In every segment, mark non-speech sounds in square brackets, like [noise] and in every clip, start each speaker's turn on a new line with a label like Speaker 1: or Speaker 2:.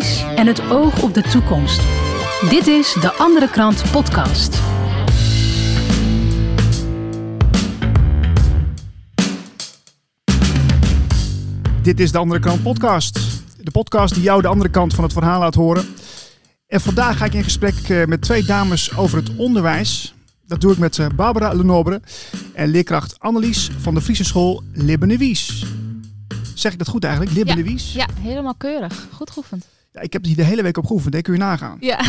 Speaker 1: visies en het oog op de toekomst. Dit is de Andere Krant Podcast.
Speaker 2: Dit is de Andere Kant Podcast. De podcast die jou de andere kant van het verhaal laat horen. En vandaag ga ik in gesprek eh, met twee dames over het onderwijs. Dat doe ik met eh, Barbara Lenobre en leerkracht Annelies van de Friese school Libbenewies. Zeg ik dat goed eigenlijk? Libbenewies?
Speaker 3: Ja, helemaal keurig. Goed geoefend.
Speaker 2: Ja, ik heb hier de hele week op geoefend, dat kun je nagaan.
Speaker 3: Ja. [laughs]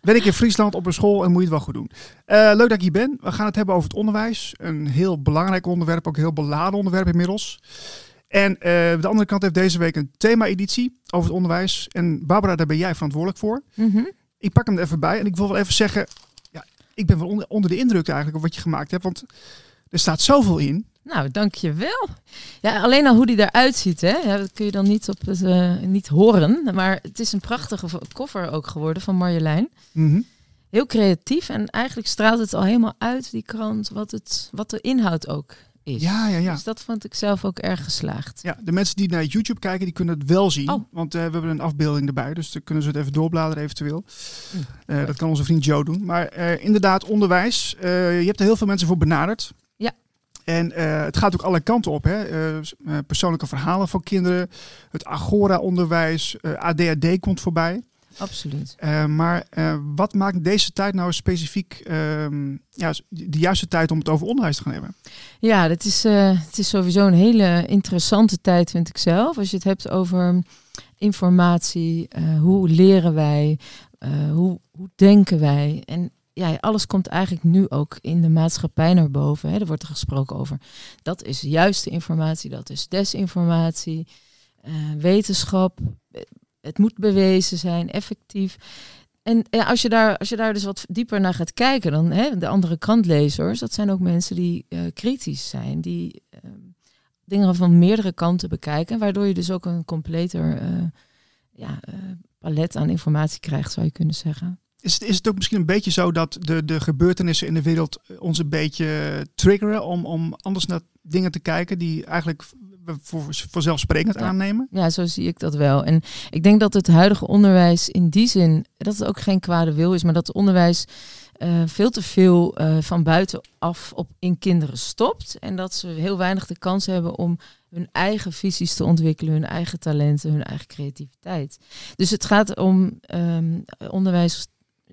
Speaker 2: Ben ik in Friesland op een school en moet je het wel goed doen. Eh, leuk dat ik hier ben. We gaan het hebben over het onderwijs. Een heel belangrijk onderwerp, ook een heel beladen onderwerp inmiddels. En uh, de andere kant heeft deze week een thema-editie over het onderwijs. En Barbara, daar ben jij verantwoordelijk voor.
Speaker 3: Mhm.
Speaker 2: Ik pak hem er even bij en ik wil wel even zeggen... Ja, ik ben wel onder, onder de indruk eigenlijk op wat je gemaakt hebt. Want er staat zoveel in.
Speaker 3: Nou, dankjewel. Ja, alleen al hoe die eruit ziet, hè? Ja, dat kun je dan niet, op het, uh, niet horen. Maar het is een prachtige koffer ook geworden van Marjolein.
Speaker 2: Mm
Speaker 3: Heel creatief en eigenlijk straalt het al helemaal uit, die krant, wat, het, wat de inhoud ook is.
Speaker 2: Ja, ja, ja.
Speaker 3: Dus dat vond ik zelf ook erg geslaagd.
Speaker 2: Ja, de mensen die naar YouTube kijken, die kunnen het wel zien.
Speaker 3: Oh.
Speaker 2: Want uh, we hebben een afbeelding erbij, dus dan kunnen ze het even doorbladeren eventueel. Uh, dat kan onze vriend Joe doen. Maar inderdaad, onderwijs. je hebt er heel veel mensen voor benaderd. En het gaat ook alle kanten op. Hè? persoonlijke verhalen van kinderen. Het Agora-onderwijs. ADHD komt voorbij.
Speaker 3: Absoluut.
Speaker 2: Maar wat maakt deze tijd nou specifiek uh, ja, de juiste tijd om het over onderwijs te gaan hebben?
Speaker 3: Ja, het is, het is sowieso een hele interessante tijd, vind ik zelf. Als je het hebt over informatie, hoe leren wij, hoe, hoe denken wij. En ja, alles komt eigenlijk nu ook in de maatschappij naar boven. Hè. Er wordt er gesproken over dat is juiste informatie, dat is desinformatie, wetenschap het moet bewezen zijn, effectief. En ja, als, je daar, als je daar dus wat dieper naar gaat kijken, dan hè, de andere krantlezers, dat zijn ook mensen die uh, kritisch zijn, die uh, dingen van meerdere kanten bekijken, waardoor je dus ook een completer uh, ja, palet aan informatie krijgt, zou je kunnen zeggen.
Speaker 2: Is het, is het ook misschien een beetje zo dat de, de gebeurtenissen in de wereld ons een beetje triggeren om, om anders naar dingen te kijken die eigenlijk voor, vanzelfsprekend
Speaker 3: ja.
Speaker 2: aannemen?
Speaker 3: Ja, zo zie ik dat wel. En ik denk dat het huidige onderwijs in die zin, dat het ook geen kwade wil is, maar dat het onderwijs uh, veel te veel uh, van buitenaf op in kinderen stopt. En dat ze heel weinig de kans hebben om hun eigen visies te ontwikkelen, hun eigen talenten, hun eigen creativiteit. Dus het gaat om um, onderwijs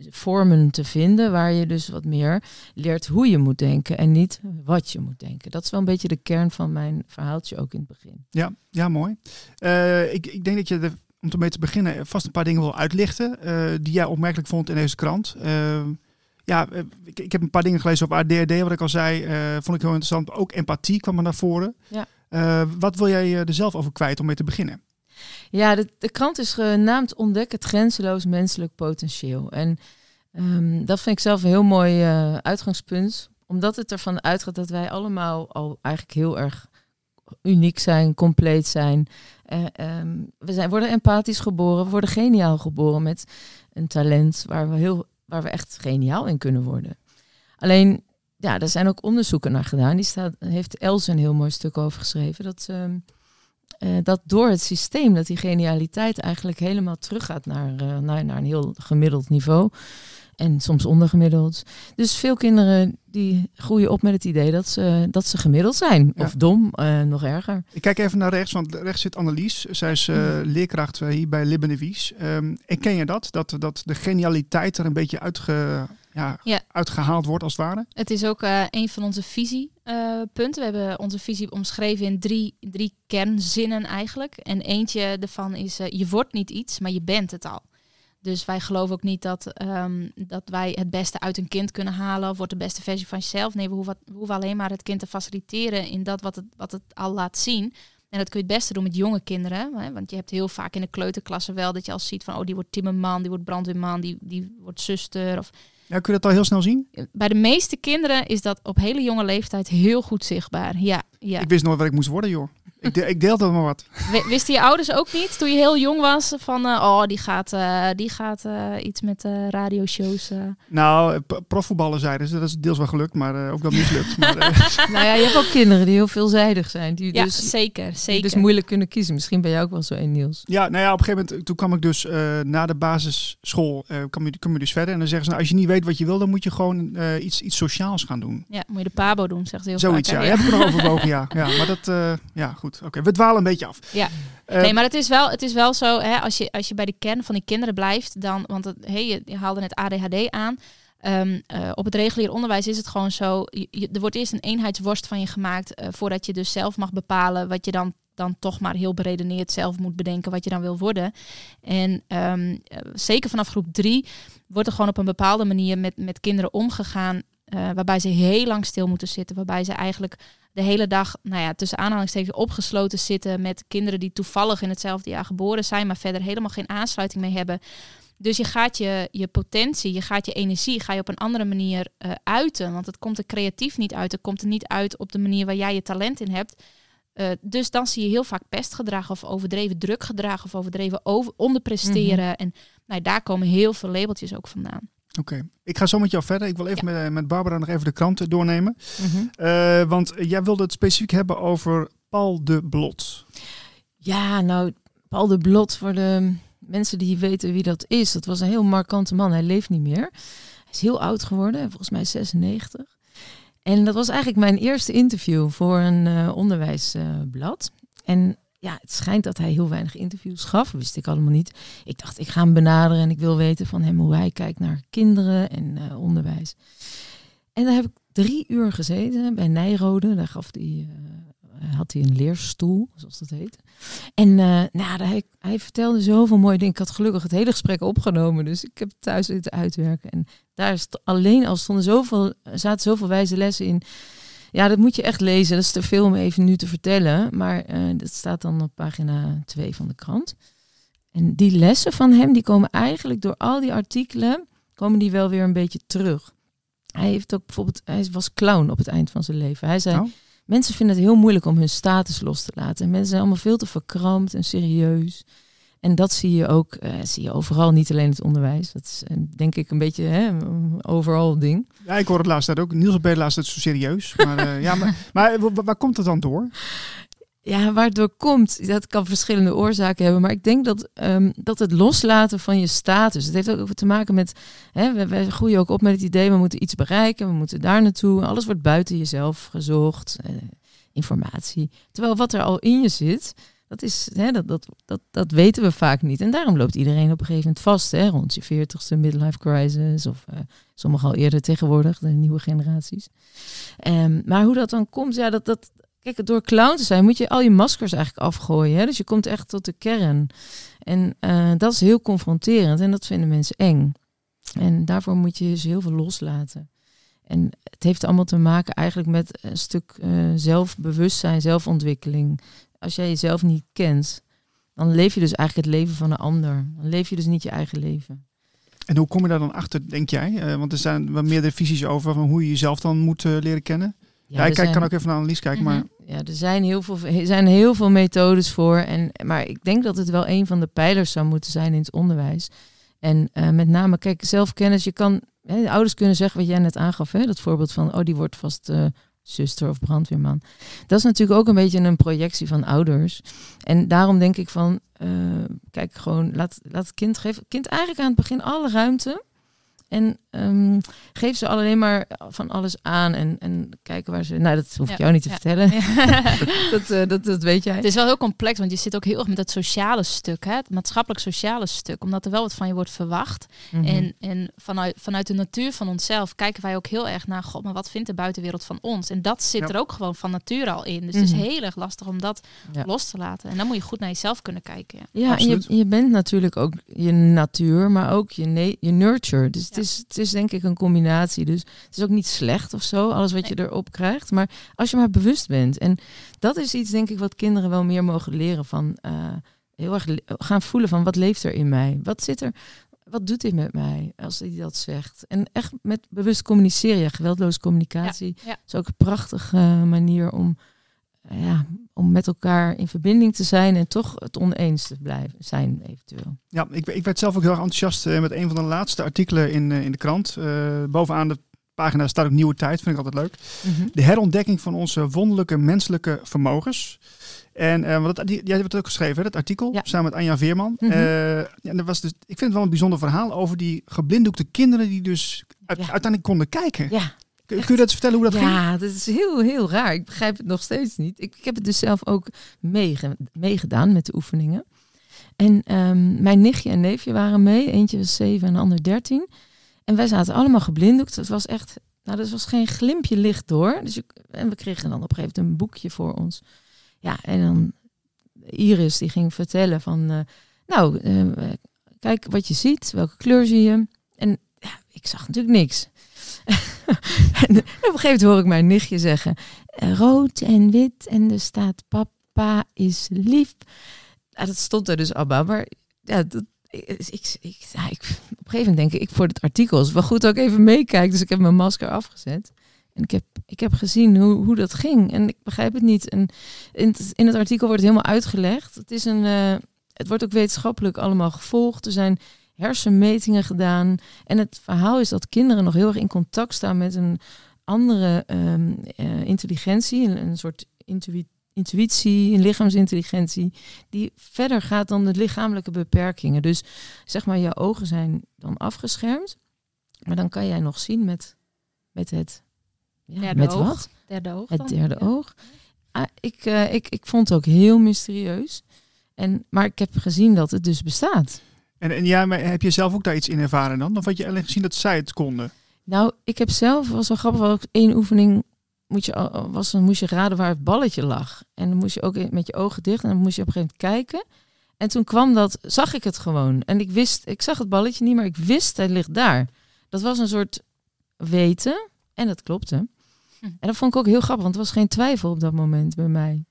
Speaker 3: vormen te vinden waar je dus wat meer leert hoe je moet denken en niet wat je moet denken. Dat is wel een beetje de kern van mijn verhaaltje ook in het begin.
Speaker 2: Ja, ja mooi. Uh, ik, ik denk dat je er, om ermee te beginnen vast een paar dingen wil uitlichten uh, die jij opmerkelijk vond in deze krant. Uh, ja, ik, ik, heb een paar dingen gelezen over ADHD, wat ik al zei, vond ik heel interessant. Ook empathie kwam er naar voren.
Speaker 3: Ja.
Speaker 2: wat wil jij er zelf over kwijt om mee te beginnen?
Speaker 3: Ja, de, de krant is genaamd Ontdek het grenzeloos menselijk potentieel. En um, dat vind ik zelf een heel mooi uh, uitgangspunt. Omdat het ervan uitgaat dat wij allemaal al eigenlijk heel erg uniek zijn, compleet zijn. Uh, um, we zijn, worden empathisch geboren, we worden geniaal geboren met een talent waar we, heel, waar we echt geniaal in kunnen worden. Alleen, ja, er zijn ook onderzoeken naar gedaan. Die staat, heeft Els een heel mooi stuk over geschreven. Dat, um, uh, dat door het systeem, dat die genialiteit eigenlijk helemaal teruggaat naar, uh, naar, naar een heel gemiddeld niveau. En soms ondergemiddeld. Dus veel kinderen die groeien op met het idee dat ze, dat ze gemiddeld zijn. Ja. Of dom, uh, nog erger.
Speaker 2: Ik kijk even naar rechts, want rechts zit Annelies. Zij is uh, mm. leerkracht hier bij Libbenewies. Um, ken je dat? dat? Dat de genialiteit er een beetje uitge, ja,
Speaker 4: ja.
Speaker 2: uitgehaald wordt als het ware?
Speaker 4: Het is ook uh, een van onze visiepunten. we hebben onze visie omschreven in drie, drie kernzinnen eigenlijk. En eentje daarvan is, je wordt niet iets, maar je bent het al. Dus wij geloven ook niet dat, um, dat wij het beste uit een kind kunnen halen of wordt de beste versie van jezelf. Nee, we hoeven, we hoeven alleen maar het kind te faciliteren in dat wat het, wat het al laat zien. En dat kun je het beste doen met jonge kinderen. Hè? Want je hebt heel vaak in de kleuterklasse wel dat je al ziet van oh, die wordt timmerman, die wordt brandweerman, die, die wordt zuster. Of...
Speaker 2: Kun je dat al heel snel zien?
Speaker 4: Bij de meeste kinderen is dat op hele jonge leeftijd heel goed zichtbaar. Ja, ja.
Speaker 2: Ik wist nooit wat ik moest worden, joh. Ik, de, ik deelde maar wat. [laughs]
Speaker 4: Wisten je ouders ook niet toen je heel jong was van, eh, oh, die gaat, eh, die gaat eh, iets met eh radioshows. eh.
Speaker 2: Nou, profvoetballen zeiden ze. Dat is deels wel gelukt, maar eh, ook wel mislukt. [laughs] maar, eh, [laughs]
Speaker 3: Nou ja, je hebt ook kinderen die heel veelzijdig zijn. Die
Speaker 4: Ja,
Speaker 3: dus,
Speaker 4: zeker,
Speaker 3: die
Speaker 4: zeker.
Speaker 3: dus moeilijk kunnen kiezen. Misschien ben jij ook wel zo een, Niels.
Speaker 2: ja, nou ja, op een gegeven moment, toen kwam ik dus eh, na de basisschool, eh kwam, je, kwam je dus verder. En dan zeggen ze, nou, als je niet weet wat je wil, dan moet je gewoon eh, iets, iets sociaals gaan doen.
Speaker 4: Ja, moet je de pabo doen, zegt ze heel
Speaker 2: Zoiets,
Speaker 4: vaak.
Speaker 2: ja.
Speaker 4: hè?
Speaker 2: Heb ik nog overwogen, ja. ja. Maar dat, eh, ja, goed. Oké, we dwalen een beetje af.
Speaker 4: Ja.
Speaker 2: Eh,
Speaker 4: nee, maar het is wel, het is wel zo, hè, als, je, als je bij de kern van die kinderen blijft, dan, want het, hey, je, je haalde net ADHD aan. Ehm, eh, op het regulier onderwijs is het gewoon zo, je- je- er wordt eerst een eenheidsworst van je gemaakt, voordat je dus zelf mag bepalen wat je dan, dan toch maar heel beredeneerd zelf moet bedenken wat je dan wil worden. En ehm, eh, zeker vanaf groep drie wordt er gewoon op een bepaalde manier met, met kinderen omgegaan, waarbij ze heel lang stil moeten zitten, waarbij ze eigenlijk de hele dag, nou ja, tussen aanhalingstekens opgesloten zitten met kinderen die toevallig in hetzelfde jaar geboren zijn, maar verder helemaal geen aansluiting mee hebben. Dus je gaat je, je potentie, je gaat je energie, ga je op een andere manier eh, uiten. Want het komt er creatief niet uit. Het komt er niet uit op de manier waar jij je talent in hebt. Eh, dus dan zie je heel vaak pestgedrag of overdreven drukgedrag of overdreven over, onderpresteren. En nou, daar komen heel veel labeltjes ook vandaan.
Speaker 2: Oké, ik ga zo met jou verder. Ik wil even met, met Barbara nog even de kranten doornemen.
Speaker 3: Mhm.
Speaker 2: Eh, want jij wilde het specifiek hebben over Paul de Blot.
Speaker 3: Ja, nou, Paul de Blot, voor de mensen die weten wie dat is. Dat was een heel markante man. Hij leeft niet meer. Hij is heel oud geworden, volgens mij 96. En dat was eigenlijk mijn eerste interview voor een eh, onderwijsblad. en ja, het schijnt dat hij heel weinig interviews gaf. Wist ik allemaal niet. Ik dacht, ik ga hem benaderen en ik wil weten van hem hoe hij kijkt naar kinderen en eh, onderwijs. En daar heb ik drie uur gezeten bij Nijrode. Daar gaf hij, eh, had hij een leerstoel, zoals dat heet. En uh, nou, hij, hij, vertelde zoveel mooie dingen. Ik had gelukkig het hele gesprek opgenomen, dus ik heb thuis zitten uitwerken. En daar is alleen al stonden zoveel, zaten zoveel wijze lessen in. Ja, dat moet je echt lezen. Dat is te veel om even nu te vertellen. Maar uh, dat staat dan op pagina 2 van de krant. En die lessen van hem, die komen eigenlijk door al die artikelen, komen die wel weer een beetje terug. Hij heeft ook bijvoorbeeld, hij was clown op het eind van zijn leven. Hij zei,
Speaker 2: Oh.
Speaker 3: mensen vinden het heel moeilijk om hun status los te laten. En mensen zijn allemaal veel te verkrampt en serieus. En dat zie je ook, uh, zie je overal, niet alleen het onderwijs. Dat is uh, denk ik een beetje hè, overal ding.
Speaker 2: Ja, ik hoor het laatst ook. Niels op laatst het zo serieus. Maar, uh, ja, maar, [laughs] maar waar, waar, komt het dan door?
Speaker 3: Ja, waardoor komt, dat kan verschillende oorzaken hebben. Maar ik denk dat, um, dat het loslaten van je status. Het heeft ook te maken met. Hè, we, we, groeien ook op met het idee, we moeten iets bereiken, we moeten daar naartoe. Alles wordt buiten jezelf gezocht. Eh, informatie. Terwijl wat er al in je zit, dat, is, hè, dat, dat, dat, dat weten we vaak niet. En daarom loopt iedereen op een gegeven moment vast. Hè, rond je veertigste midlife crisis. Of uh, sommigen al eerder tegenwoordig, de nieuwe generaties. Um, maar hoe dat dan komt, ja, dat, dat, Kijk, door clown te zijn moet je al je maskers eigenlijk afgooien. Hè? Dus je komt echt tot de kern. En uh, dat is heel confronterend en dat vinden mensen eng. En daarvoor moet je dus heel veel loslaten. En het heeft allemaal te maken eigenlijk met een stuk uh, zelfbewustzijn, zelfontwikkeling. Als jij jezelf niet kent, dan leef je dus eigenlijk het leven van een ander. Dan leef je dus niet je eigen leven.
Speaker 2: En hoe kom je daar dan achter, denk jij? Uh, want er zijn wel meerdere visies over van hoe je jezelf dan moet uh, leren kennen. Ja, ja ik kijk, kan ook even naar Annelies kijken, maar...
Speaker 3: Ja, er zijn heel veel, er zijn heel veel methodes voor. En, maar ik denk dat het wel een van de pijlers zou moeten zijn in het onderwijs. En uh, met name, kijk, zelfkennis. Je kan, hè, de ouders kunnen zeggen wat jij net aangaf. Hè, dat voorbeeld van, oh, die wordt vast zuster of brandweerman. Dat is natuurlijk ook een beetje een projectie van ouders. En daarom denk ik van, uh, kijk, gewoon, laat, laat het kind geven. kind eigenlijk aan het begin alle ruimte. En um, geef ze alleen maar van alles aan en, en kijken waar ze. Nou, dat hoef ik ja, jou niet te ja. vertellen. Ja. [laughs] dat, uh, dat, dat weet jij.
Speaker 4: Het is wel heel complex, want je zit ook heel erg met het sociale stuk, hè? het maatschappelijk-sociale stuk, omdat er wel wat van je wordt verwacht. Mm -hmm. En, en vanuit, vanuit de natuur van onszelf kijken wij ook heel erg naar, god, maar wat vindt de buitenwereld van ons? En dat zit er ook gewoon van nature al in. Dus mm -hmm. het is heel erg lastig om dat los te laten. En dan moet je goed naar jezelf kunnen kijken.
Speaker 3: Ja, en je, je bent natuurlijk ook je natuur, maar ook je, je nurture. Dus het is, het is denk ik een combinatie. Dus het is ook niet slecht of zo, alles wat je erop krijgt. Maar als je maar bewust bent. En dat is iets, denk ik, wat kinderen wel meer mogen leren van. Uh, heel erg gaan voelen van wat leeft er in mij? Wat zit er? Wat doet dit met mij als hij dat zegt? En echt met bewust communiceren. Ja, geweldloze communicatie
Speaker 4: ja, ja.
Speaker 3: is ook een prachtige uh, manier om ja, om met elkaar in verbinding te zijn en toch het oneens te blijven zijn eventueel.
Speaker 2: Ja, ik, ik werd zelf ook heel erg enthousiast eh, met een van de laatste artikelen in, eh, in de krant. Eh, bovenaan de pagina staat ook Nieuwe Tijd, vind ik altijd leuk. De herontdekking van onze wonderlijke menselijke vermogens. En uh, dat, jij hebt het ook geschreven, hè, dat artikel,
Speaker 3: Ja.
Speaker 2: samen met Anja Veerman.
Speaker 3: Mhm.
Speaker 2: Ja, en dat was dus, ik vind het wel een bijzonder verhaal over die geblinddoekte kinderen die dus uit-
Speaker 3: Ja.
Speaker 2: uiteindelijk konden kijken.
Speaker 3: Ja,
Speaker 2: Kun, kun je dat eens vertellen hoe dat ging?
Speaker 3: ja, dat is heel, heel raar. Ik begrijp het nog steeds niet. Ik, ik heb het dus zelf ook meege- meegedaan met de oefeningen. En ehm, mijn nichtje en neefje waren mee. Eentje was zeven en de ander dertien. En wij zaten allemaal geblinddoekt. Het was echt, nou, er was geen glimpje licht door. Dus ik, en we kregen dan op een gegeven moment een boekje voor ons. Ja, en dan Iris die ging vertellen van, eh, nou, eh, kijk wat je ziet, welke kleur zie je. En ja, ik zag natuurlijk niks. [laughs] [laughs] en op een gegeven moment hoor ik mijn nichtje zeggen, eh, rood en wit en er staat papa is lief. Dat stond er dus allemaal, maar ja, dat, ik, ik, ik, ja, ik, op een gegeven moment denk ik, ik voor het artikel is wel goed ik even meekijk. Dus ik heb mijn masker afgezet. En ik heb, ik heb gezien hoe, hoe dat ging. En ik begrijp het niet. En in het, in het artikel wordt het helemaal uitgelegd. Het, is een, eh, het wordt ook wetenschappelijk allemaal gevolgd. Er zijn hersenmetingen gedaan. En het verhaal is dat kinderen nog heel erg in contact staan met een andere ehm, eh, intelligentie. Een, een soort intuïtie, een lichaamsintelligentie. Die verder gaat dan de lichamelijke beperkingen. Dus zeg maar, je ogen zijn dan afgeschermd. Maar dan kan jij nog zien met, met het... Ja,
Speaker 4: Derde
Speaker 3: met
Speaker 4: oog.
Speaker 3: wat?
Speaker 4: Derde oog
Speaker 3: Het derde
Speaker 4: Ja.
Speaker 3: oog. Ah, ik, eh, ik, ik vond het ook heel mysterieus. En, maar ik heb gezien dat het dus bestaat.
Speaker 2: En, en ja, maar heb je zelf ook daar iets in ervaren dan? Of had je alleen gezien dat zij het konden?
Speaker 3: Nou, ik heb zelf, was wel grappig, was ook één oefening moet je, was, dan moest je raden waar het balletje lag. En dan moest je ook met je ogen dicht en dan moest je op een gegeven moment kijken. En toen kwam dat, zag ik het gewoon. En ik wist, ik zag het balletje niet, maar ik wist, het ligt daar. Dat was een soort weten en dat klopte.
Speaker 4: Hm.
Speaker 3: En dat vond ik ook heel grappig, want er was geen twijfel op dat moment bij mij.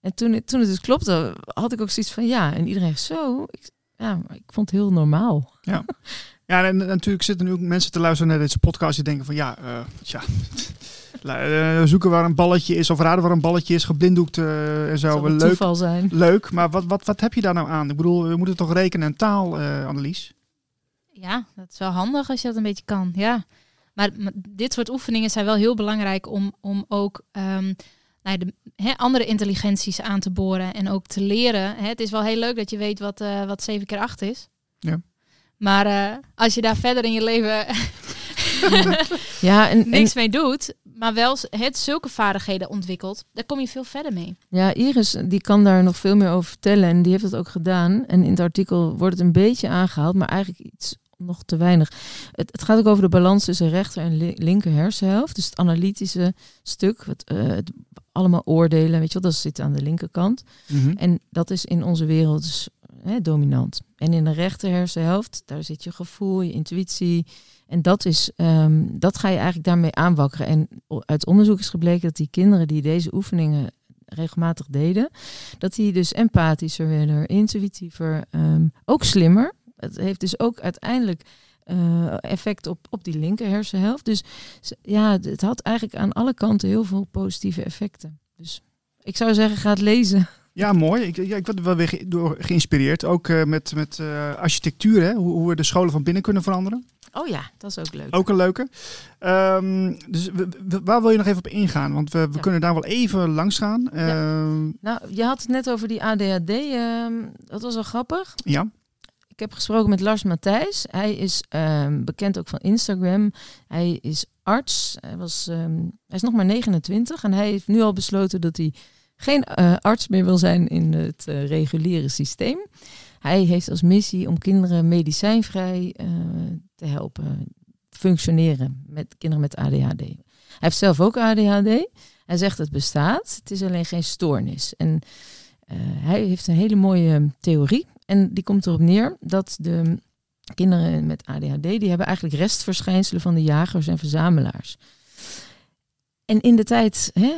Speaker 3: En toen, het- toen het dus klopte, had ik ook zoiets van ja. En iedereen zo, ik, ja, ik vond het heel normaal.
Speaker 2: Ja, en, en natuurlijk zitten nu ook mensen te luisteren naar deze podcast die denken van ja, eh tja, [laughs] eh, zoeken waar een balletje is of raden waar een balletje is, geblinddoekt eh, en zo.
Speaker 3: Zou
Speaker 2: Wel
Speaker 3: een
Speaker 2: leuk,
Speaker 3: toeval zijn.
Speaker 2: leuk, maar wat, wat, wat heb je daar nou aan? Ik bedoel, we moeten toch rekenen en taal, eh Annelies?
Speaker 4: Ja, dat is wel handig als je dat een beetje kan. Ja. Maar, maar dit soort oefeningen zijn wel heel belangrijk om, om ook ehm, nou de, andere intelligenties aan te boren en ook te leren. Het is wel heel leuk dat je weet wat, eh, wat 7 keer 8 is.
Speaker 2: Ja.
Speaker 4: Maar eh, als je daar verder in je leven [laughs]
Speaker 3: Ja, en, [laughs] en
Speaker 4: niks mee doet, maar wel het zulke vaardigheden ontwikkelt, daar kom je veel verder mee.
Speaker 3: Ja, Iris die kan daar nog veel meer over vertellen en die heeft het ook gedaan. En in het artikel wordt het een beetje aangehaald, maar eigenlijk iets nog te weinig. Het, het gaat ook over de balans tussen rechter en li- linker hersenhelft. Dus het analytische stuk, het, eh, het allemaal oordelen, weet je wel, dat zit aan de linkerkant.
Speaker 2: Mhm.
Speaker 3: En dat is in onze wereld dus, hè, dominant. En in de rechter hersenhelft, daar zit je gevoel, je intuïtie. En dat, is, ehm, dat ga je eigenlijk daarmee aanwakkeren. En uit onderzoek is gebleken dat die kinderen die deze oefeningen regelmatig deden, dat die dus empathischer werden, intuïtiever, ehm, ook slimmer. Het heeft dus ook uiteindelijk eh, effect op, op die linker hersenhelft. Dus ja, het- had eigenlijk aan alle kanten heel veel positieve effecten. Dus ik zou zeggen, ga het lezen.
Speaker 2: Ja, mooi. Ik, ja, ik word er wel weer ge- door geïnspireerd. Ook eh, met, met eh, architectuur, hè? Hoe, hoe we de scholen van binnen kunnen veranderen.
Speaker 3: Oh ja, dat is ook leuk.
Speaker 2: Ook een leuke. Ehm, dus we- we- waar wil je nog even op ingaan? Want we, we
Speaker 3: Ja.
Speaker 2: kunnen daar wel even langs gaan. Ehm,
Speaker 3: Nou, je had het net over die ADHD. ehm, dat was wel grappig.
Speaker 2: ja.
Speaker 3: Ik heb gesproken met Lars Matthijs. Hij is ehm, bekend ook van Instagram. Hij is arts. Hij, was, ehm, hij is nog maar 29 en hij heeft nu al besloten dat hij geen eh, arts meer wil zijn in het eh, reguliere systeem. Hij heeft als missie om kinderen medicijnvrij eh, te helpen functioneren met kinderen met ADHD. Hij heeft zelf ook ADHD. Hij zegt het bestaat, het is alleen geen stoornis. En hij heeft een hele mooie theorie. En die komt erop neer dat de kinderen met ADHD, die hebben eigenlijk restverschijnselen van de jagers en verzamelaars. En in de tijd, hè,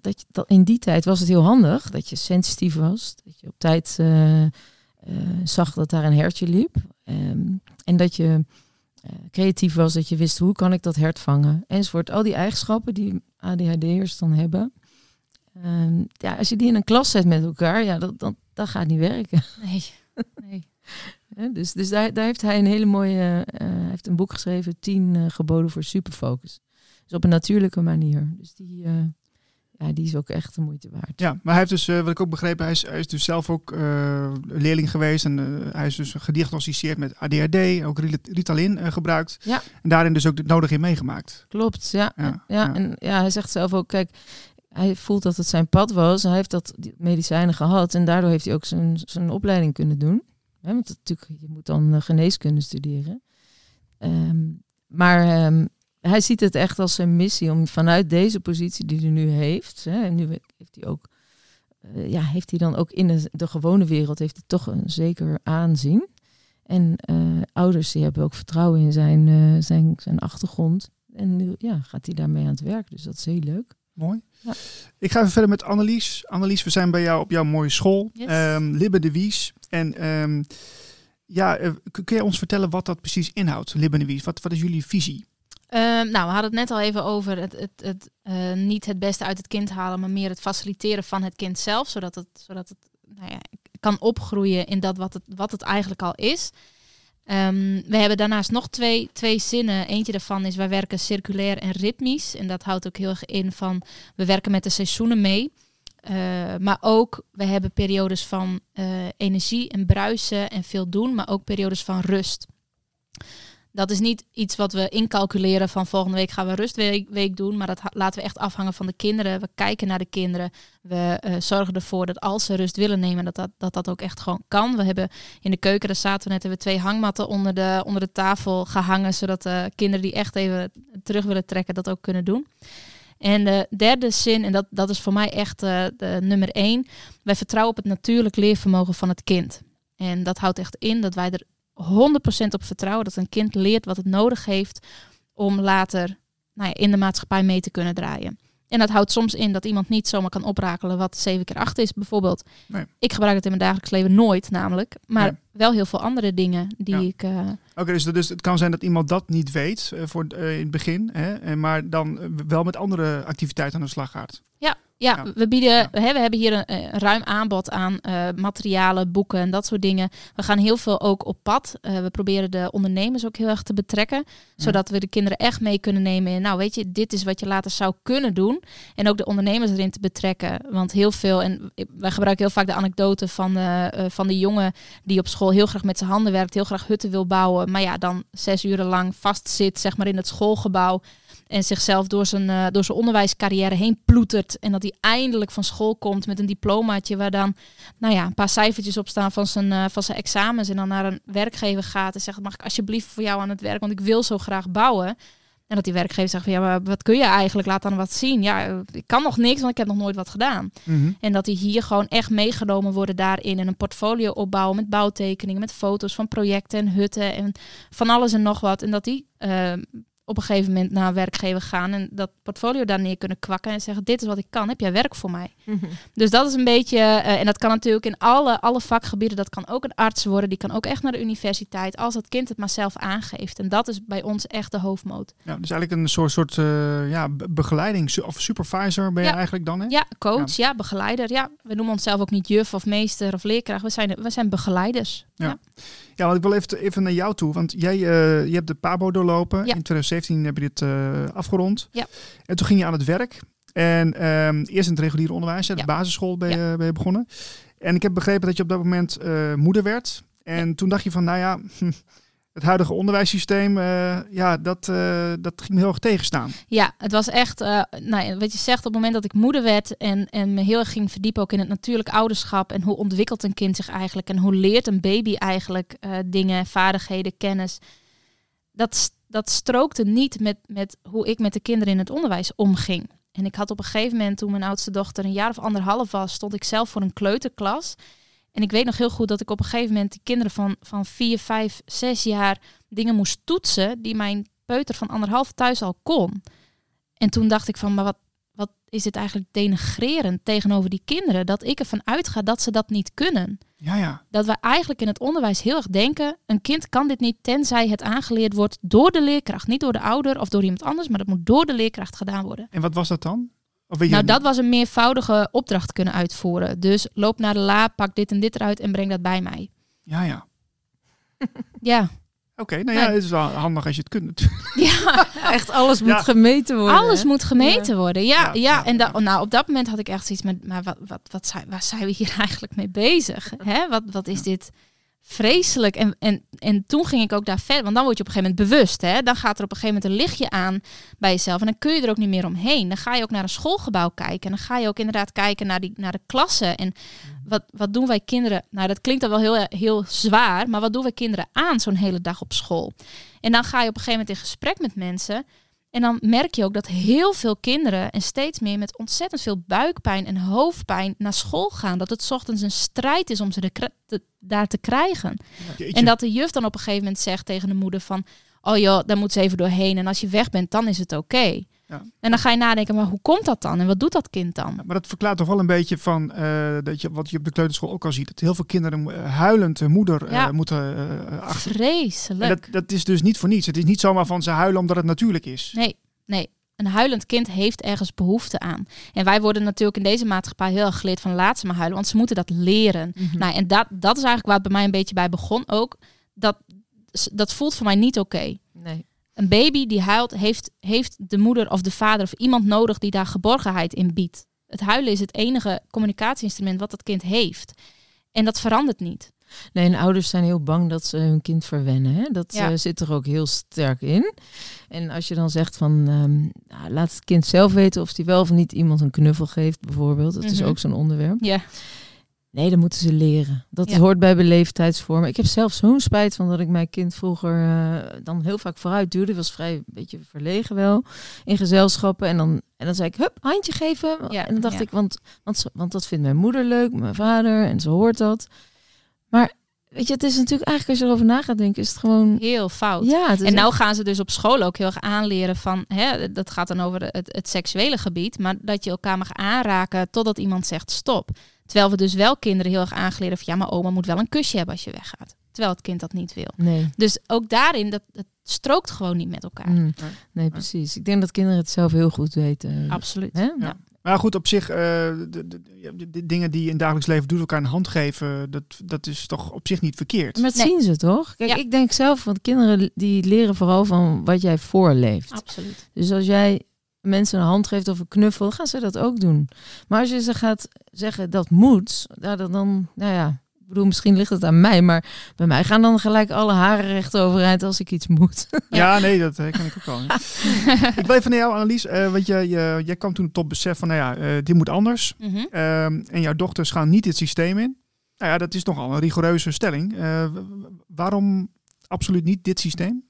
Speaker 3: dat, in die tijd was het heel handig dat je sensitief was, dat je op tijd eh, eh, zag dat daar een hertje liep. Ehm, en dat je eh, creatief was, dat je wist hoe kan ik dat hert vangen, enzovoort. Al die eigenschappen die ADHD'ers dan hebben, ehm, ja, als je die in een klas zet met elkaar, ja, dat, dat, dat gaat niet werken.
Speaker 4: Nee. Nee. [laughs]
Speaker 3: Hè, dus dus daar, daar heeft hij een hele mooie, eh, hij heeft een boek geschreven, 10 eh, geboden voor superfocus. Dus op een natuurlijke manier. Dus die, eh, ja, die is ook echt de moeite waard.
Speaker 2: Ja, maar hij heeft dus, eh, wat ik ook begrepen, hij is, hij is dus zelf ook eh, leerling geweest. En eh, hij is dus gediagnosticeerd met ADHD, ook Rit- Ritalin eh, gebruikt.
Speaker 3: Ja.
Speaker 2: En daarin dus ook het nodige in meegemaakt.
Speaker 3: Klopt, ja.
Speaker 2: Ja,
Speaker 3: Ja,
Speaker 2: ja.
Speaker 3: En ja, hij zegt zelf ook, kijk, hij voelt dat het zijn pad was. Hij heeft dat medicijnen gehad en daardoor heeft hij ook zijn, zijn opleiding kunnen doen. Want natuurlijk, je moet dan eh, geneeskunde studeren. Ehm, maar ehm, hij ziet het echt als zijn missie om vanuit deze positie die hij nu heeft, en nu heeft hij ook, eh, ja, heeft hij dan ook in de, gewone wereld heeft hij toch een zeker aanzien. En eh, ouders die hebben ook vertrouwen in zijn, zijn, zijn achtergrond. En nu ja, gaat hij daarmee aan het werk. Dus dat is heel leuk.
Speaker 2: Mooi.
Speaker 3: Ja.
Speaker 2: Ik ga even verder met Annelies. Annelies, we zijn bij jou op jouw mooie school.
Speaker 4: Yes.
Speaker 2: Ehm, Libbe de Wies. En ehm, ja, eh, kun kun je ons vertellen wat dat precies inhoudt, Libbe de Wies? Wat, wat is jullie visie?
Speaker 4: Ehm, nou, we hadden het net al even over het, het, het eh, niet het beste uit het kind halen, maar meer het faciliteren van het kind zelf, zodat het, zodat het nou ja, kan opgroeien in dat wat het, wat het eigenlijk al is. Ehm, we hebben daarnaast nog twee, twee zinnen. Eentje daarvan is wij werken circulair en ritmisch. En dat houdt ook heel erg in van we werken met de seizoenen mee. Eh, maar ook, we hebben periodes van eh, energie en bruisen en veel doen, maar ook periodes van rust. Dat is niet iets wat we incalculeren van volgende week gaan we rustweek week doen, maar dat laten we echt afhangen van de kinderen. We kijken naar de kinderen. We eh, zorgen ervoor dat als ze rust willen nemen, dat dat, dat dat ook echt gewoon kan. We hebben in de keuken, daar zaten we net, hebben we twee hangmatten onder de, onder de tafel gehangen, zodat de kinderen die echt even terug willen trekken, dat ook kunnen doen. En de derde zin, en dat, dat is voor mij echt eh, de nummer één. Wij vertrouwen op het natuurlijk leervermogen van het kind. En dat houdt echt in dat wij er 100% op vertrouwen dat een kind leert wat het nodig heeft om later nou ja, in de maatschappij mee te kunnen draaien. En dat houdt soms in dat iemand niet zomaar kan oprakelen wat 7 keer 8 is, bijvoorbeeld.
Speaker 2: Nee.
Speaker 4: Ik gebruik het in mijn dagelijks leven nooit, namelijk. Maar
Speaker 2: Nee.
Speaker 4: wel heel veel andere dingen die
Speaker 2: Ja.
Speaker 4: ik. eh,
Speaker 2: Oké, dus, dus het kan zijn dat iemand dat niet weet eh, voor, eh, in het begin, hè, maar dan wel met andere activiteiten aan de slag gaat.
Speaker 4: Ja,
Speaker 2: Ja.
Speaker 4: we bieden,
Speaker 2: Ja.
Speaker 4: Hè, we hebben hier een, een ruim aanbod aan eh, materialen, boeken en dat soort dingen. We gaan heel veel ook op pad. Eh, we proberen de ondernemers ook heel erg te betrekken, zodat we de kinderen echt mee kunnen nemen in, nou weet je, dit is wat je later zou kunnen doen. En ook de ondernemers erin te betrekken, want heel veel, en wij gebruiken heel vaak de anekdote van, eh, van de jongen die op school heel graag met zijn handen werkt, heel graag hutten wil bouwen, maar ja, dan zes uren lang vastzit, zeg maar, in het schoolgebouw. En zichzelf door zijn, eh, door zijn onderwijscarrière heen ploetert. En dat hij eindelijk van school komt met een diplomaatje waar dan nou ja, een paar cijfertjes op staan van zijn, eh, van zijn examens. En dan naar een werkgever gaat en zegt, mag ik alsjeblieft voor jou aan het werk, want ik wil zo graag bouwen. En dat die werkgever zegt van ja, maar wat kun je eigenlijk? Laat dan wat zien. Ja, eh, ik kan nog niks, want ik heb nog nooit wat gedaan.
Speaker 2: Mhm.
Speaker 4: En dat die hier gewoon echt meegenomen worden daarin. En een portfolio opbouwen met bouwtekeningen, met foto's van projecten en hutten en van alles en nog wat. En dat die op een gegeven moment naar een werkgever gaan en dat portfolio daar neer kunnen kwakken en zeggen: Dit is wat ik kan, heb jij werk voor mij? Dus dat is een beetje, eh, en dat kan natuurlijk in alle, alle vakgebieden, dat kan ook een arts worden, die kan ook echt naar de universiteit, als het kind het maar zelf aangeeft. En dat is bij ons echt de hoofdmoot.
Speaker 2: Ja, dus eigenlijk een soort, soort eh, ja, be- begeleiding of supervisor ben je
Speaker 4: Ja.
Speaker 2: eigenlijk dan, hè?
Speaker 4: Ja, coach, ja. begeleider. Ja, we noemen onszelf ook niet juf of meester of leerkracht. We zijn, we zijn begeleiders.
Speaker 2: Ja. Ja, want ik wil even, even naar jou toe. Want jij eh, je hebt de PABO doorlopen.
Speaker 4: Ja.
Speaker 2: In 2017 heb je dit eh, afgerond.
Speaker 4: Ja.
Speaker 2: En toen ging je aan het werk. En ehm, eerst in het reguliere onderwijs, de
Speaker 4: Ja.
Speaker 2: basisschool ben je,
Speaker 4: Ja.
Speaker 2: ben je begonnen. En ik heb begrepen dat je op dat moment eh, moeder werd. En toen dacht je van, nou ja, hm, het huidige onderwijssysteem, eh, ja, dat, eh, dat ging me heel erg tegenstaan.
Speaker 4: Ja, het was echt, eh, nou, wat je zegt, op het moment dat ik moeder werd en, en me heel erg ging verdiepen ook in het natuurlijk ouderschap en hoe ontwikkelt een kind zich eigenlijk en hoe leert een baby eigenlijk dingen, vaardigheden, kennis. Dat, dat strookte niet met, met hoe ik met de kinderen in het onderwijs omging. En ik had op een gegeven moment, toen mijn oudste dochter een jaar of anderhalf was, stond ik zelf voor een kleuterklas. En ik weet nog heel goed dat ik op een gegeven moment die kinderen van, van vier, vijf, zes jaar dingen moest toetsen die mijn peuter van anderhalf thuis al kon. En toen dacht ik van, maar wat, wat is dit eigenlijk denigrerend tegenover die kinderen? Dat ik ervan uitga dat ze dat niet kunnen.
Speaker 2: Ja, ja.
Speaker 4: Dat we eigenlijk in het onderwijs heel erg denken, een kind kan dit niet tenzij het aangeleerd wordt door de leerkracht. Niet door de ouder of door iemand anders, maar dat moet door de leerkracht gedaan worden.
Speaker 2: En wat was dat dan? Of weet je
Speaker 4: Nou, dat was een meervoudige opdracht kunnen uitvoeren. Dus loop naar de la, pak dit en dit eruit en breng dat bij mij.
Speaker 2: Ja, ja. [laughs]
Speaker 4: Ja,
Speaker 2: Oké, nou ja, het is wel handig als je het kunt natuurlijk. [laughs]
Speaker 4: ja. [laughs]
Speaker 3: Echt alles moet
Speaker 2: Ja.
Speaker 3: gemeten worden.
Speaker 4: alles
Speaker 3: hè?
Speaker 4: moet gemeten worden. Ja,
Speaker 2: Ja,
Speaker 4: ja,
Speaker 2: ja,
Speaker 4: en da- nou, op dat moment had ik echt zoiets met, maar wat, wat, wat zijn, waar zijn we hier eigenlijk mee bezig? Hè? Wat, wat is dit vreselijk? En, en, en toen ging ik ook daar verder, want dan word je op een gegeven moment bewust. Hè? Dan gaat er op een gegeven moment een lichtje aan bij jezelf en dan kun je er ook niet meer omheen. Dan ga je ook naar een schoolgebouw kijken en dan ga je ook inderdaad kijken naar, die, naar de klassen. En wat, wat doen wij kinderen? Nou, dat klinkt dan wel heel, heel zwaar, maar wat doen wij kinderen aan zo'n hele dag op school? En dan ga je op een gegeven moment in gesprek met mensen. En dan merk je ook dat heel veel kinderen en steeds meer met ontzettend veel buikpijn en hoofdpijn naar school gaan. Dat het 's ochtends een strijd is om ze de daar te krijgen.
Speaker 2: Jeetje.
Speaker 4: En dat de juf dan op een gegeven moment zegt tegen de moeder van... Oh joh, daar moet ze even doorheen. En als je weg bent, dan is het oké.
Speaker 2: Ja.
Speaker 4: En dan ga je nadenken, maar hoe komt dat dan? En wat doet dat kind dan?
Speaker 2: Ja, Maar dat verklaart toch wel een beetje van eh, dat je, wat je op de kleuterschool ook al ziet. Dat heel veel kinderen eh, huilend hun moeder eh, moeten eh, achter. En
Speaker 4: Vreselijk.
Speaker 2: dat, dat is dus niet voor niets. Het is niet zomaar van ze huilen omdat het natuurlijk is.
Speaker 4: Nee, nee. Een huilend kind heeft ergens behoefte aan. En wij worden natuurlijk in deze maatschappij heel erg geleerd van laat ze maar huilen, want ze moeten dat leren.
Speaker 3: Mhm.
Speaker 4: Nou, en dat, dat is eigenlijk waar het bij mij een beetje bij begon ook. Dat, dat voelt voor mij niet oké.
Speaker 3: Nee.
Speaker 4: Een baby die huilt, heeft, heeft de moeder of de vader of iemand nodig die daar geborgenheid in biedt. Het huilen is het enige communicatieinstrument wat dat kind heeft. En dat verandert niet.
Speaker 3: Nee, en ouders zijn heel bang dat ze hun kind verwennen. Hè? Dat
Speaker 4: Ja.
Speaker 3: eh, zit er ook heel sterk in. En als je dan zegt van, ehm, nou, laat het kind zelf weten of hij wel of niet iemand een knuffel geeft, bijvoorbeeld. Dat is
Speaker 4: Mhm.
Speaker 3: ook zo'n onderwerp.
Speaker 4: Ja,
Speaker 3: Nee, dat moeten ze leren. Dat
Speaker 4: Ja.
Speaker 3: hoort bij beleefdheidsvormen. Ik heb zelf zo'n spijt van dat ik mijn kind vroeger eh, dan heel vaak vooruit duwde. was vrij een beetje verlegen wel in gezelschappen. En dan, en dan zei ik, hup, handje geven.
Speaker 4: Ja,
Speaker 3: en dan dacht
Speaker 4: ja.
Speaker 3: ik, want, want, want dat vindt mijn moeder leuk, mijn vader. En ze hoort dat. Maar weet je, het is natuurlijk eigenlijk als je erover na gaat denken, is het gewoon...
Speaker 4: heel fout.
Speaker 3: Ja,
Speaker 4: En nou gaan ze dus op school ook heel erg aanleren van, hè, dat gaat dan over het, het seksuele gebied, maar dat je elkaar mag aanraken totdat iemand zegt stop. Terwijl we dus wel kinderen heel erg aangeleren van, ja, maar oma moet wel een kusje hebben als je weggaat. Terwijl het kind dat niet wil.
Speaker 3: Nee.
Speaker 4: Dus ook daarin, dat, het strookt gewoon niet met elkaar.
Speaker 3: Mm. Nee, precies. Ik denk dat kinderen het zelf heel goed weten.
Speaker 4: Absoluut.
Speaker 3: Hè?
Speaker 2: Ja. Maar goed, op zich, eh, de, de, de- de- de dingen die je in het dagelijks leven doet, elkaar een hand geven, dat, dat is toch op zich niet verkeerd.
Speaker 3: Maar dat
Speaker 4: Nee.
Speaker 3: zien ze toch? Kijk,
Speaker 4: Ja.
Speaker 3: ik denk zelf, want kinderen die leren vooral van wat jij voorleeft.
Speaker 4: Absoluut.
Speaker 3: Dus als jij mensen een hand geeft of een knuffel, dan gaan ze dat ook doen. Maar als je ze gaat zeggen dat moet, ja, dan, dan nou ja, ik bedoel, misschien ligt het aan mij, maar bij mij gaan dan gelijk alle haren recht overeind als ik iets moet. [laughs]
Speaker 2: Ja, nee, dat ken ik ook wel. [laughs] ik wil even naar jou, Annelies. eh want je, je, jij kwam toen tot besef van, nou ja, eh, dit moet anders.
Speaker 4: Mhm.
Speaker 2: Ehm, en jouw dochters gaan niet het systeem in. Nou ja, dat is nogal een rigoureuze stelling. Eh, waarom absoluut niet dit systeem?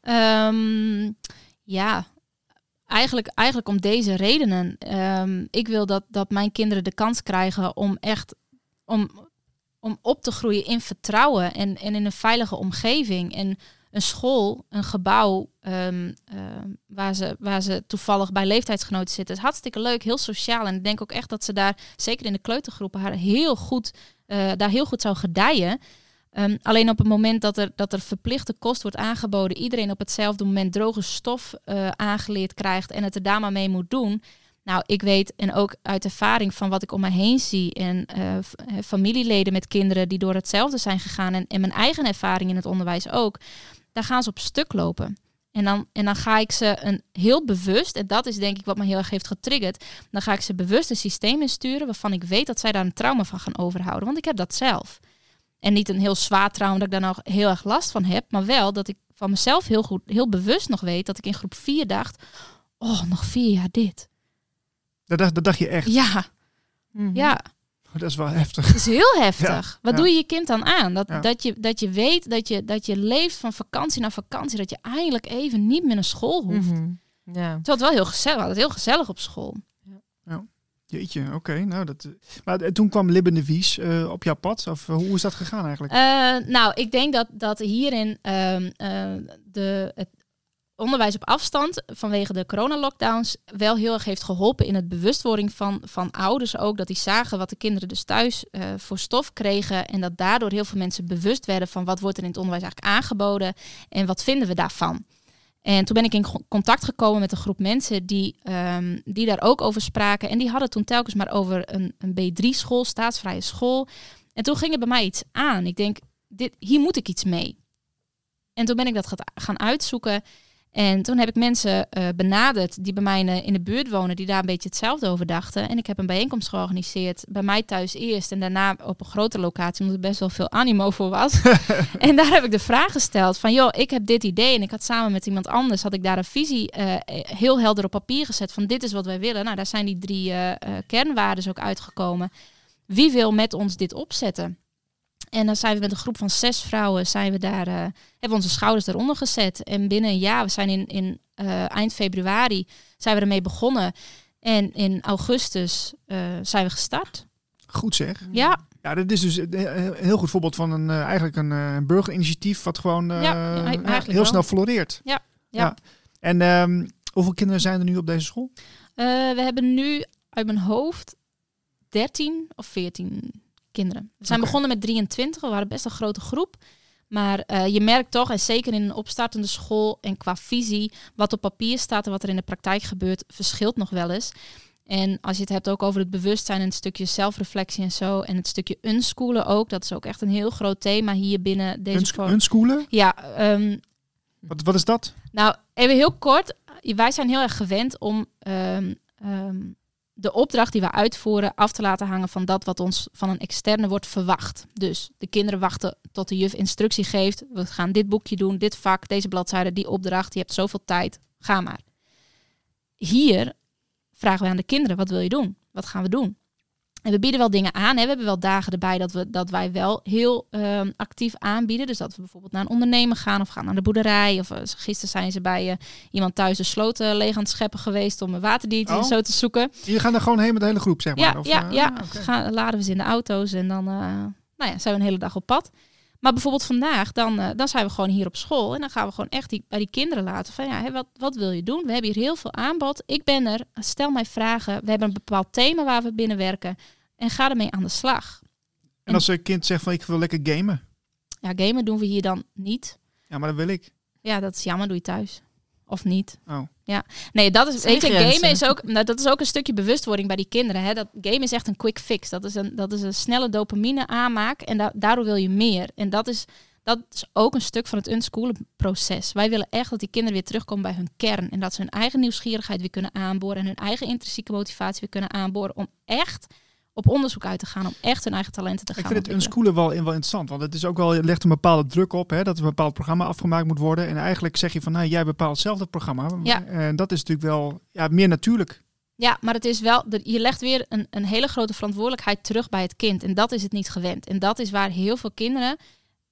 Speaker 4: Ehm, ja, eigenlijk, eigenlijk om deze redenen. Ehm, ik wil dat, dat mijn kinderen de kans krijgen om echt om, om op te groeien in vertrouwen en, en in een veilige omgeving. En een school, een gebouw ehm, ehm, waar, ze, waar ze toevallig bij leeftijdsgenoten zitten. Het is hartstikke leuk, heel sociaal. En ik denk ook echt dat ze daar, zeker in de kleutergroepen, haar heel goed, eh, daar heel goed zou gedijen. Ehm, alleen op het moment dat er, dat er verplichte kost wordt aangeboden, iedereen op hetzelfde moment droge stof eh, aangeleerd krijgt en het er daar maar mee moet doen. Nou, ik weet en ook uit ervaring van wat ik om me heen zie en eh, eh, familieleden met kinderen die door hetzelfde zijn gegaan en, en mijn eigen ervaring in het onderwijs ook, daar gaan ze op stuk lopen. En dan, en dan ga ik ze een heel bewust, en dat is denk ik wat me heel erg heeft getriggerd, dan ga ik ze bewust een systeem insturen waarvan ik weet dat zij daar een trauma van gaan overhouden. Want ik heb dat zelf. En niet een heel zwaar trauma dat ik daar nog heel erg last van heb, maar wel dat ik van mezelf heel goed, heel bewust nog weet dat ik in groep 4 dacht, oh, nog vier jaar dit.
Speaker 2: Dat, dacht- dat dacht je echt.
Speaker 4: Ja,
Speaker 3: Mhm.
Speaker 4: ja.
Speaker 2: Dat is wel heftig.
Speaker 4: Het is heel heftig. Wat
Speaker 2: ja.
Speaker 4: doe je je kind dan aan? Dat,
Speaker 2: Ja.
Speaker 4: dat, je, dat je weet dat je, dat je leeft van vakantie naar vakantie. Dat je eindelijk even niet meer naar school hoeft.
Speaker 3: Mhm. Ja.
Speaker 4: Terwijl het wel heel gezellig we hadden het heel gezellig op school.
Speaker 2: Jeetje, oké. nou, dat, eh, maar eh, toen kwam Libben de Wies eh, op jouw pad. Of hoe is dat gegaan eigenlijk?
Speaker 4: Nou, ik denk dat, dat hierin ehm, eh, de, het onderwijs op afstand vanwege de coronalockdowns wel heel erg heeft geholpen in het bewustwording van, van ouders ook. Dat die zagen wat de kinderen dus thuis voor stof kregen. En dat daardoor heel veel mensen bewust werden van wat wordt er in het onderwijs eigenlijk aangeboden en wat vinden we daarvan. En toen ben ik in contact gekomen met een groep mensen die, ehm, die daar ook over spraken. En die hadden toen telkens maar over een, een B3-school, staatsvrije school. En toen ging er bij mij iets aan. Ik denk, dit, hier moet ik iets mee. En toen ben ik dat gaan uitzoeken. En toen heb ik mensen eh, benaderd die bij mij in de, buurt wonen, die daar een beetje hetzelfde over dachten. En ik heb een bijeenkomst georganiseerd, bij mij thuis eerst en daarna op een grote locatie, omdat er best wel veel animo voor was. [laughs] en daar heb ik de vraag gesteld van, joh, ik heb dit idee en ik had samen met iemand anders, had ik daar een visie eh, heel helder op papier gezet van dit is wat wij willen. Nou, daar zijn die drie eh, kernwaarden ook uitgekomen. Wie wil met ons dit opzetten? En dan zijn we met een groep van zes vrouwen, zijn we daar, eh, hebben we onze schouders eronder gezet. En binnen een jaar, we zijn in, in eh, eind februari, zijn we ermee begonnen. En in augustus eh, zijn we gestart.
Speaker 2: Goed zeg.
Speaker 4: Ja,
Speaker 2: Ja, dit is dus een heel- goed voorbeeld van een, eigenlijk een burgerinitiatief wat gewoon
Speaker 4: Ja,
Speaker 2: heel
Speaker 4: wel.
Speaker 2: snel floreert.
Speaker 4: Ja, ja.
Speaker 2: En ehm, hoeveel kinderen zijn er nu op deze school?
Speaker 4: We hebben nu uit mijn hoofd 13 of 14 kinderen. We zijn begonnen met 23, we waren best een grote groep. Maar eh, je merkt toch, en zeker in een opstartende school en qua visie, wat op papier staat en wat er in de praktijk gebeurt, verschilt nog wel eens. En als je het hebt ook over het bewustzijn en het stukje zelfreflectie en zo, en het stukje unschoolen ook, dat is ook echt een heel groot thema hier binnen deze
Speaker 2: Uns-
Speaker 4: vorm.
Speaker 2: Unschoolen?
Speaker 4: Ja, ehm,
Speaker 2: Wat, wat is dat?
Speaker 4: nou, even heel kort. Wij zijn heel erg gewend om ehm, ehm, de opdracht die we uitvoeren af te laten hangen van dat wat ons van een externe wordt verwacht. Dus de kinderen wachten tot de juf instructie geeft. We gaan dit boekje doen, dit vak, deze bladzijde, die opdracht. Je hebt zoveel tijd, ga maar. Hier vragen we aan de kinderen, wat wil je doen? Wat gaan we doen? En we bieden wel dingen aan. Hè. We hebben wel dagen erbij dat, we, dat wij wel heel ehm, actief aanbieden. Dus dat we bijvoorbeeld naar een ondernemer gaan of gaan naar de boerderij. Of eh, gisteren zijn ze bij eh, iemand thuis de sloot eh, leeg aan het scheppen geweest om een waterdiertje en
Speaker 2: Oh.
Speaker 4: zo te zoeken.
Speaker 2: Je gaat er gewoon heen met de hele groep, zeg maar?
Speaker 4: Ja,
Speaker 2: Of,
Speaker 4: ja,
Speaker 2: eh,
Speaker 4: ja.
Speaker 2: ah.
Speaker 4: Gaan, laden we ze in de auto's en dan nou ja, zijn we een hele dag op pad. Maar bijvoorbeeld vandaag, dan, eh, dan zijn we gewoon hier op school. En dan gaan we gewoon echt die, bij die kinderen laten van ja, wat, wat wil je doen? We hebben hier heel veel aanbod. Ik ben er. Stel mij vragen. We hebben een bepaald thema waar we binnen werken. En ga ermee aan de slag.
Speaker 2: En als een kind zegt van ik wil lekker gamen.
Speaker 4: Ja, gamen doen we hier dan niet.
Speaker 2: Ja, maar dat wil ik.
Speaker 4: Ja, dat is jammer, doe je thuis. Of niet.
Speaker 2: Oh.
Speaker 4: Ja, nee, dat is, weet je, gamen is ook, nou, dat is ook een stukje bewustwording bij die kinderen. Hè? Dat game is echt een quick fix. Dat is een, dat is een snelle dopamine aanmaak en da daardoor wil je meer. En dat is, dat is ook een stuk van het unschoolen proces. Wij willen echt dat die kinderen weer terugkomen bij hun kern en dat ze hun eigen nieuwsgierigheid weer kunnen aanboren en hun eigen intrinsieke motivatie weer kunnen aanboren om echt op onderzoek uit te gaan, om echt hun eigen talenten te
Speaker 2: Ik
Speaker 4: gaan
Speaker 2: vind het unschoolen wel, wel interessant. Want het is ook wel, het legt een bepaalde druk op. Hè, dat er een bepaald programma afgemaakt moet worden. En eigenlijk zeg je van nou, jij bepaalt zelf het programma.
Speaker 4: Ja.
Speaker 2: En dat is natuurlijk wel ja, meer natuurlijk.
Speaker 4: Ja, maar het is wel, je legt weer een, een hele grote verantwoordelijkheid terug bij het kind. En dat is het niet gewend. En dat is waar heel veel kinderen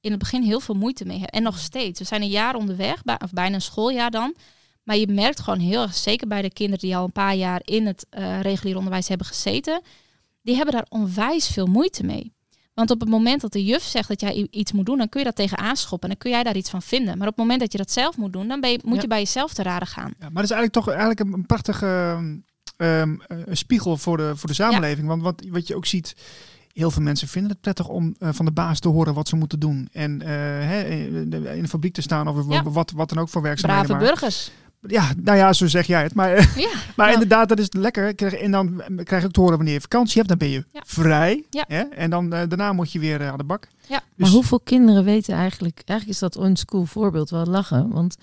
Speaker 4: in het begin heel veel moeite mee hebben. En nog steeds. We zijn een jaar onderweg, of bijna een schooljaar dan. Maar je merkt gewoon heel erg, zeker bij de kinderen die al een paar jaar in het eh, regulier onderwijs hebben gezeten, die hebben daar onwijs veel moeite mee. Want op het moment dat de juf zegt dat jij iets moet doen, dan kun je dat tegen aanschoppen en dan kun jij daar iets van vinden. Maar op het moment dat je dat zelf moet doen, dan ben je, moet
Speaker 3: Ja.
Speaker 4: je bij jezelf te raden gaan.
Speaker 2: Ja, maar dat is eigenlijk toch eigenlijk een, prachtige ehm, ehm, eh, spiegel voor de, voor de samenleving. Want wat, wat je ook ziet, heel veel mensen vinden het prettig om eh, van de baas te horen wat ze moeten doen. En eh, hè, in de- in de fabriek te staan of
Speaker 4: Ja.
Speaker 2: wat, wat dan ook voor werkzaamheden.
Speaker 4: Brave
Speaker 2: maar-
Speaker 4: burgers.
Speaker 2: Ja, nou ja, zo zeg jij het. Maar, eh,
Speaker 4: Ja. [laughs]
Speaker 2: maar inderdaad, dat is lekker. Krijg- En dan krijg je ook te horen wanneer je vakantie hebt. Dan ben je
Speaker 4: Ja.
Speaker 2: vrij.
Speaker 4: Ja.
Speaker 2: Hè? En dan eh, daarna moet je weer eh, aan de bak.
Speaker 4: Ja.
Speaker 2: Dus-
Speaker 3: Maar hoeveel kinderen weten eigenlijk... Eigenlijk is dat on-school voorbeeld wel lachen. Want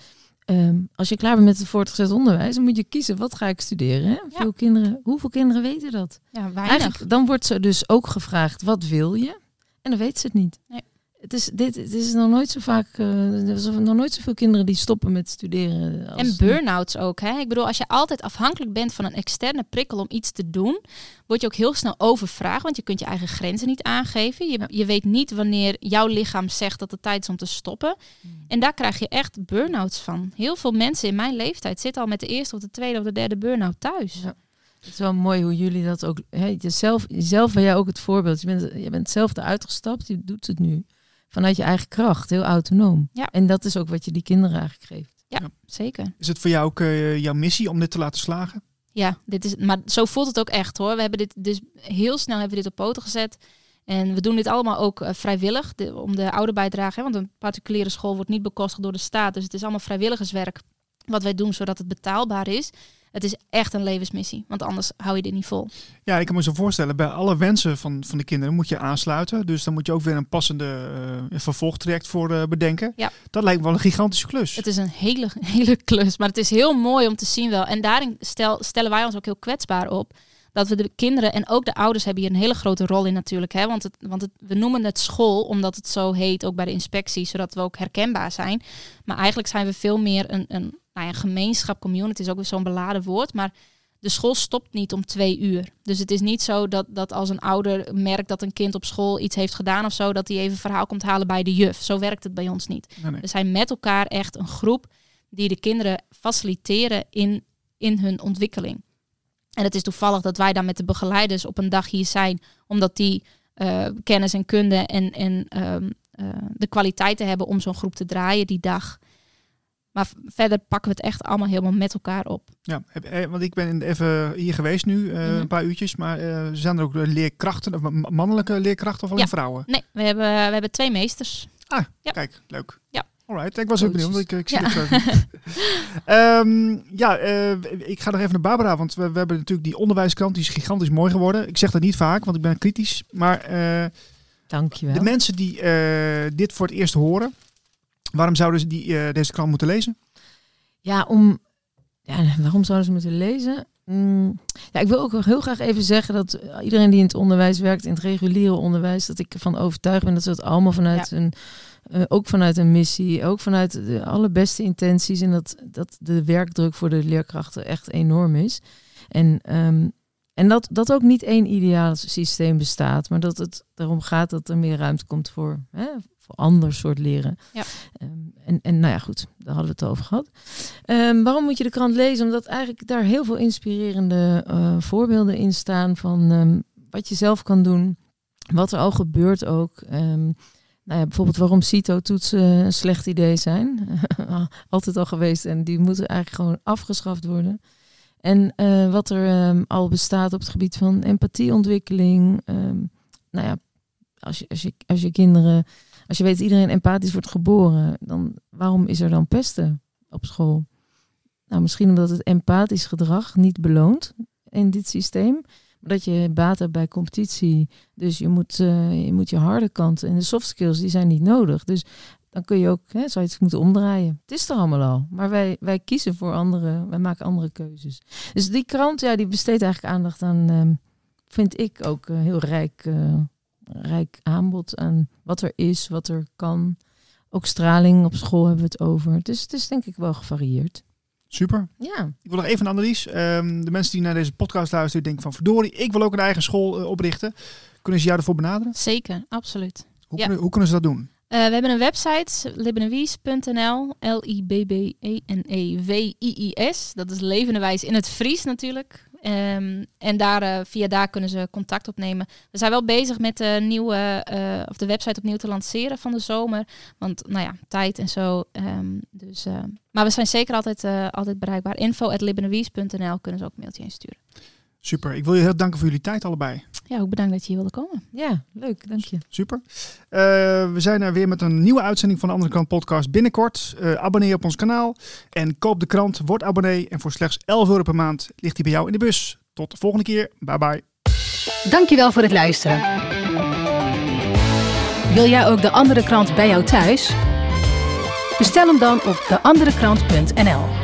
Speaker 3: ehm, als je klaar bent met het voortgezet onderwijs... dan moet je kiezen, wat ga ik studeren? Hè? Veel kinderen, hoeveel kinderen weten dat?
Speaker 4: Ja, weinig.
Speaker 3: Eigenlijk, dan wordt ze dus ook gevraagd, wat wil je? En dan weet ze het niet.
Speaker 4: Nee.
Speaker 3: Het is, dit, het is nog nooit zo vaak... eh, er zijn nog nooit zoveel kinderen die stoppen met studeren. Als
Speaker 4: En burn-outs ook. Hè? Ik bedoel, als je altijd afhankelijk bent van een externe prikkel om iets te doen, word je ook heel snel overvraagd, want je kunt je eigen grenzen niet aangeven. Je, je weet niet wanneer jouw lichaam zegt dat het tijd is om te stoppen. En daar krijg je echt burn-outs van. Heel veel mensen in mijn leeftijd zitten al met de eerste of de tweede of de derde burn-out thuis.
Speaker 3: Ja. Het is wel mooi hoe jullie dat ook... Hè, jezelf, jezelf ben jij ook het voorbeeld. Je bent, je bent zelf eruit gestapt, je doet het nu. Vanuit je eigen kracht, heel autonoom.
Speaker 4: Ja.
Speaker 3: En dat is ook wat je die kinderen eigenlijk geeft.
Speaker 4: Ja,
Speaker 2: Ja.
Speaker 4: zeker.
Speaker 2: Is het voor jou ook eh, jouw missie om dit te laten slagen?
Speaker 4: Ja, dit is, maar zo voelt het ook echt hoor. We hebben dit dus heel snel hebben we dit op poten gezet. En we doen dit allemaal ook eh, vrijwillig, de, om de ouderbijdrage. Hè, want een particuliere school wordt niet bekostigd door de staat. Dus het is allemaal vrijwilligerswerk. wat wij doen zodat het betaalbaar is. Het is echt een levensmissie, want anders hou je dit niet vol.
Speaker 2: Ja, ik kan me zo voorstellen, bij alle wensen van, van de kinderen moet je aansluiten. Dus dan moet je ook weer een passende uh, vervolgtraject voor uh, bedenken.
Speaker 4: Ja.
Speaker 2: Dat lijkt me wel een gigantische klus.
Speaker 4: Het is een hele, [laughs] hele klus, maar het is heel mooi om te zien wel. En daarin stel, stellen wij ons ook heel kwetsbaar op dat we de kinderen en ook de ouders hebben hier een hele grote rol in natuurlijk. Hè? Want, het, want het, we noemen het school omdat het zo heet, ook bij de inspectie, zodat we ook herkenbaar zijn. Maar eigenlijk zijn we veel meer een, een, nou ja, gemeenschap, community is ook weer zo'n beladen woord. Maar de school stopt niet om twee uur. Dus het is niet zo dat, dat als een ouder merkt dat een kind op school iets heeft gedaan of zo, dat hij even verhaal komt halen bij de juf. Zo werkt het bij ons niet.
Speaker 2: Nee, nee.
Speaker 4: We zijn met elkaar echt een groep die de kinderen faciliteren in, in hun ontwikkeling. En het is toevallig dat wij dan met de begeleiders op een dag hier zijn, omdat die uh, kennis en kunde en, en um, uh, de kwaliteiten hebben om zo'n groep te draaien die dag. Maar verder pakken we het echt allemaal helemaal met elkaar op.
Speaker 2: Ja, want ik ben even hier geweest nu, uh, mm -hmm. een paar uurtjes. Maar uh, zijn er ook leerkrachten, of mannelijke leerkrachten of alleen
Speaker 4: ja.
Speaker 2: vrouwen?
Speaker 4: Nee, we hebben, we hebben twee meesters.
Speaker 2: Ah,
Speaker 4: ja.
Speaker 2: kijk, leuk.
Speaker 4: Ja.
Speaker 2: Alright, ik was ook benieuwd. Ik, ik zie het um, [laughs] ja, uh, ik ga nog even naar Barbara, want we, we, hebben natuurlijk die onderwijskrant, die is gigantisch mooi geworden. Ik zeg dat niet vaak, want ik ben kritisch. Maar uh,
Speaker 3: Dankjewel.
Speaker 2: de mensen die uh, dit voor het eerst horen, waarom zouden ze die, deze krant moeten lezen?
Speaker 3: Ja, om, ja, waarom zouden ze moeten lezen? Mm, ja, ik wil ook heel graag even zeggen dat iedereen die in het onderwijs werkt, in het reguliere onderwijs, dat ik ervan overtuigd ben dat ze het allemaal vanuit ja. een uh, ook vanuit een missie, ook vanuit de allerbeste intenties. En dat, dat de werkdruk voor de leerkrachten echt enorm is. En, um, en dat, dat ook niet één ideaal systeem bestaat, maar dat het erom gaat dat er meer ruimte komt voor, hè, voor ander soort leren.
Speaker 4: Ja.
Speaker 3: Um, en, en nou ja, goed, daar hadden we het over gehad. Um, waarom moet je de krant lezen? Omdat eigenlijk daar heel veel inspirerende uh, voorbeelden in staan van wat je zelf kan doen, wat er al gebeurt ook. Nou ja, bijvoorbeeld waarom CITO-toetsen een slecht idee zijn. [laughs] Altijd al geweest en die moeten eigenlijk gewoon afgeschaft worden. En uh, wat er um, al bestaat op het gebied van empathieontwikkeling. Um, nou ja, als je, als, je, als je kinderen, als je weet dat iedereen empathisch wordt geboren, dan waarom is er dan pesten op school? Nou, misschien omdat het empathisch gedrag niet beloont in dit systeem dat je baat hebt bij competitie. Dus je moet, uh, je moet je harde kanten en de soft skills, die zijn niet nodig. Dus dan kun je ook, hè, je moeten omdraaien. Het is er allemaal al. Maar wij, wij kiezen voor andere, wij maken andere keuzes. Dus die krant, ja, die besteedt eigenlijk aandacht aan, uh, vind ik ook uh, heel rijk, uh, rijk aanbod aan wat er is, wat er kan. Ook straling op school hebben we het over. Dus het is denk ik wel gevarieerd.
Speaker 2: Super.
Speaker 3: Ja.
Speaker 2: Ik wil nog even een analyse. Um, de mensen die naar deze podcast luisteren, denken van verdorie, ik wil ook een eigen school uh, oprichten. Kunnen ze jou ervoor benaderen?
Speaker 4: Zeker, absoluut.
Speaker 2: Hoe,
Speaker 4: ja.
Speaker 2: kunnen, hoe kunnen ze dat doen?
Speaker 4: Uh, we hebben een website, libbenewies.nl, L-I-B-B-E-N-E-W-I-I-S. Dat is levendewijs in het Fries natuurlijk. Um, en daar, uh, via daar kunnen ze contact opnemen. We zijn wel bezig met de nieuwe, uh, of de website opnieuw te lanceren van de zomer. Want, nou ja, tijd en zo. Um, dus, uh, maar we zijn zeker altijd, altijd bereikbaar. info.libbenewies.nl kunnen ze ook een mailtje insturen.
Speaker 2: Super. Ik wil je heel danken voor jullie tijd allebei.
Speaker 4: Ja, ook bedankt dat je hier wilde komen.
Speaker 3: Ja, leuk. Dank je.
Speaker 2: Super. Uh, we zijn er weer met een nieuwe uitzending van de Andere Krant podcast binnenkort. Uh, abonneer op ons kanaal en koop de krant, word abonnee. En voor slechts 11 euro per maand ligt die bij jou in de bus. Tot de volgende keer. Bye bye.
Speaker 1: Dankjewel voor het luisteren. Wil jij ook de Andere Krant bij jou thuis? Bestel hem dan op deanderekrant.nl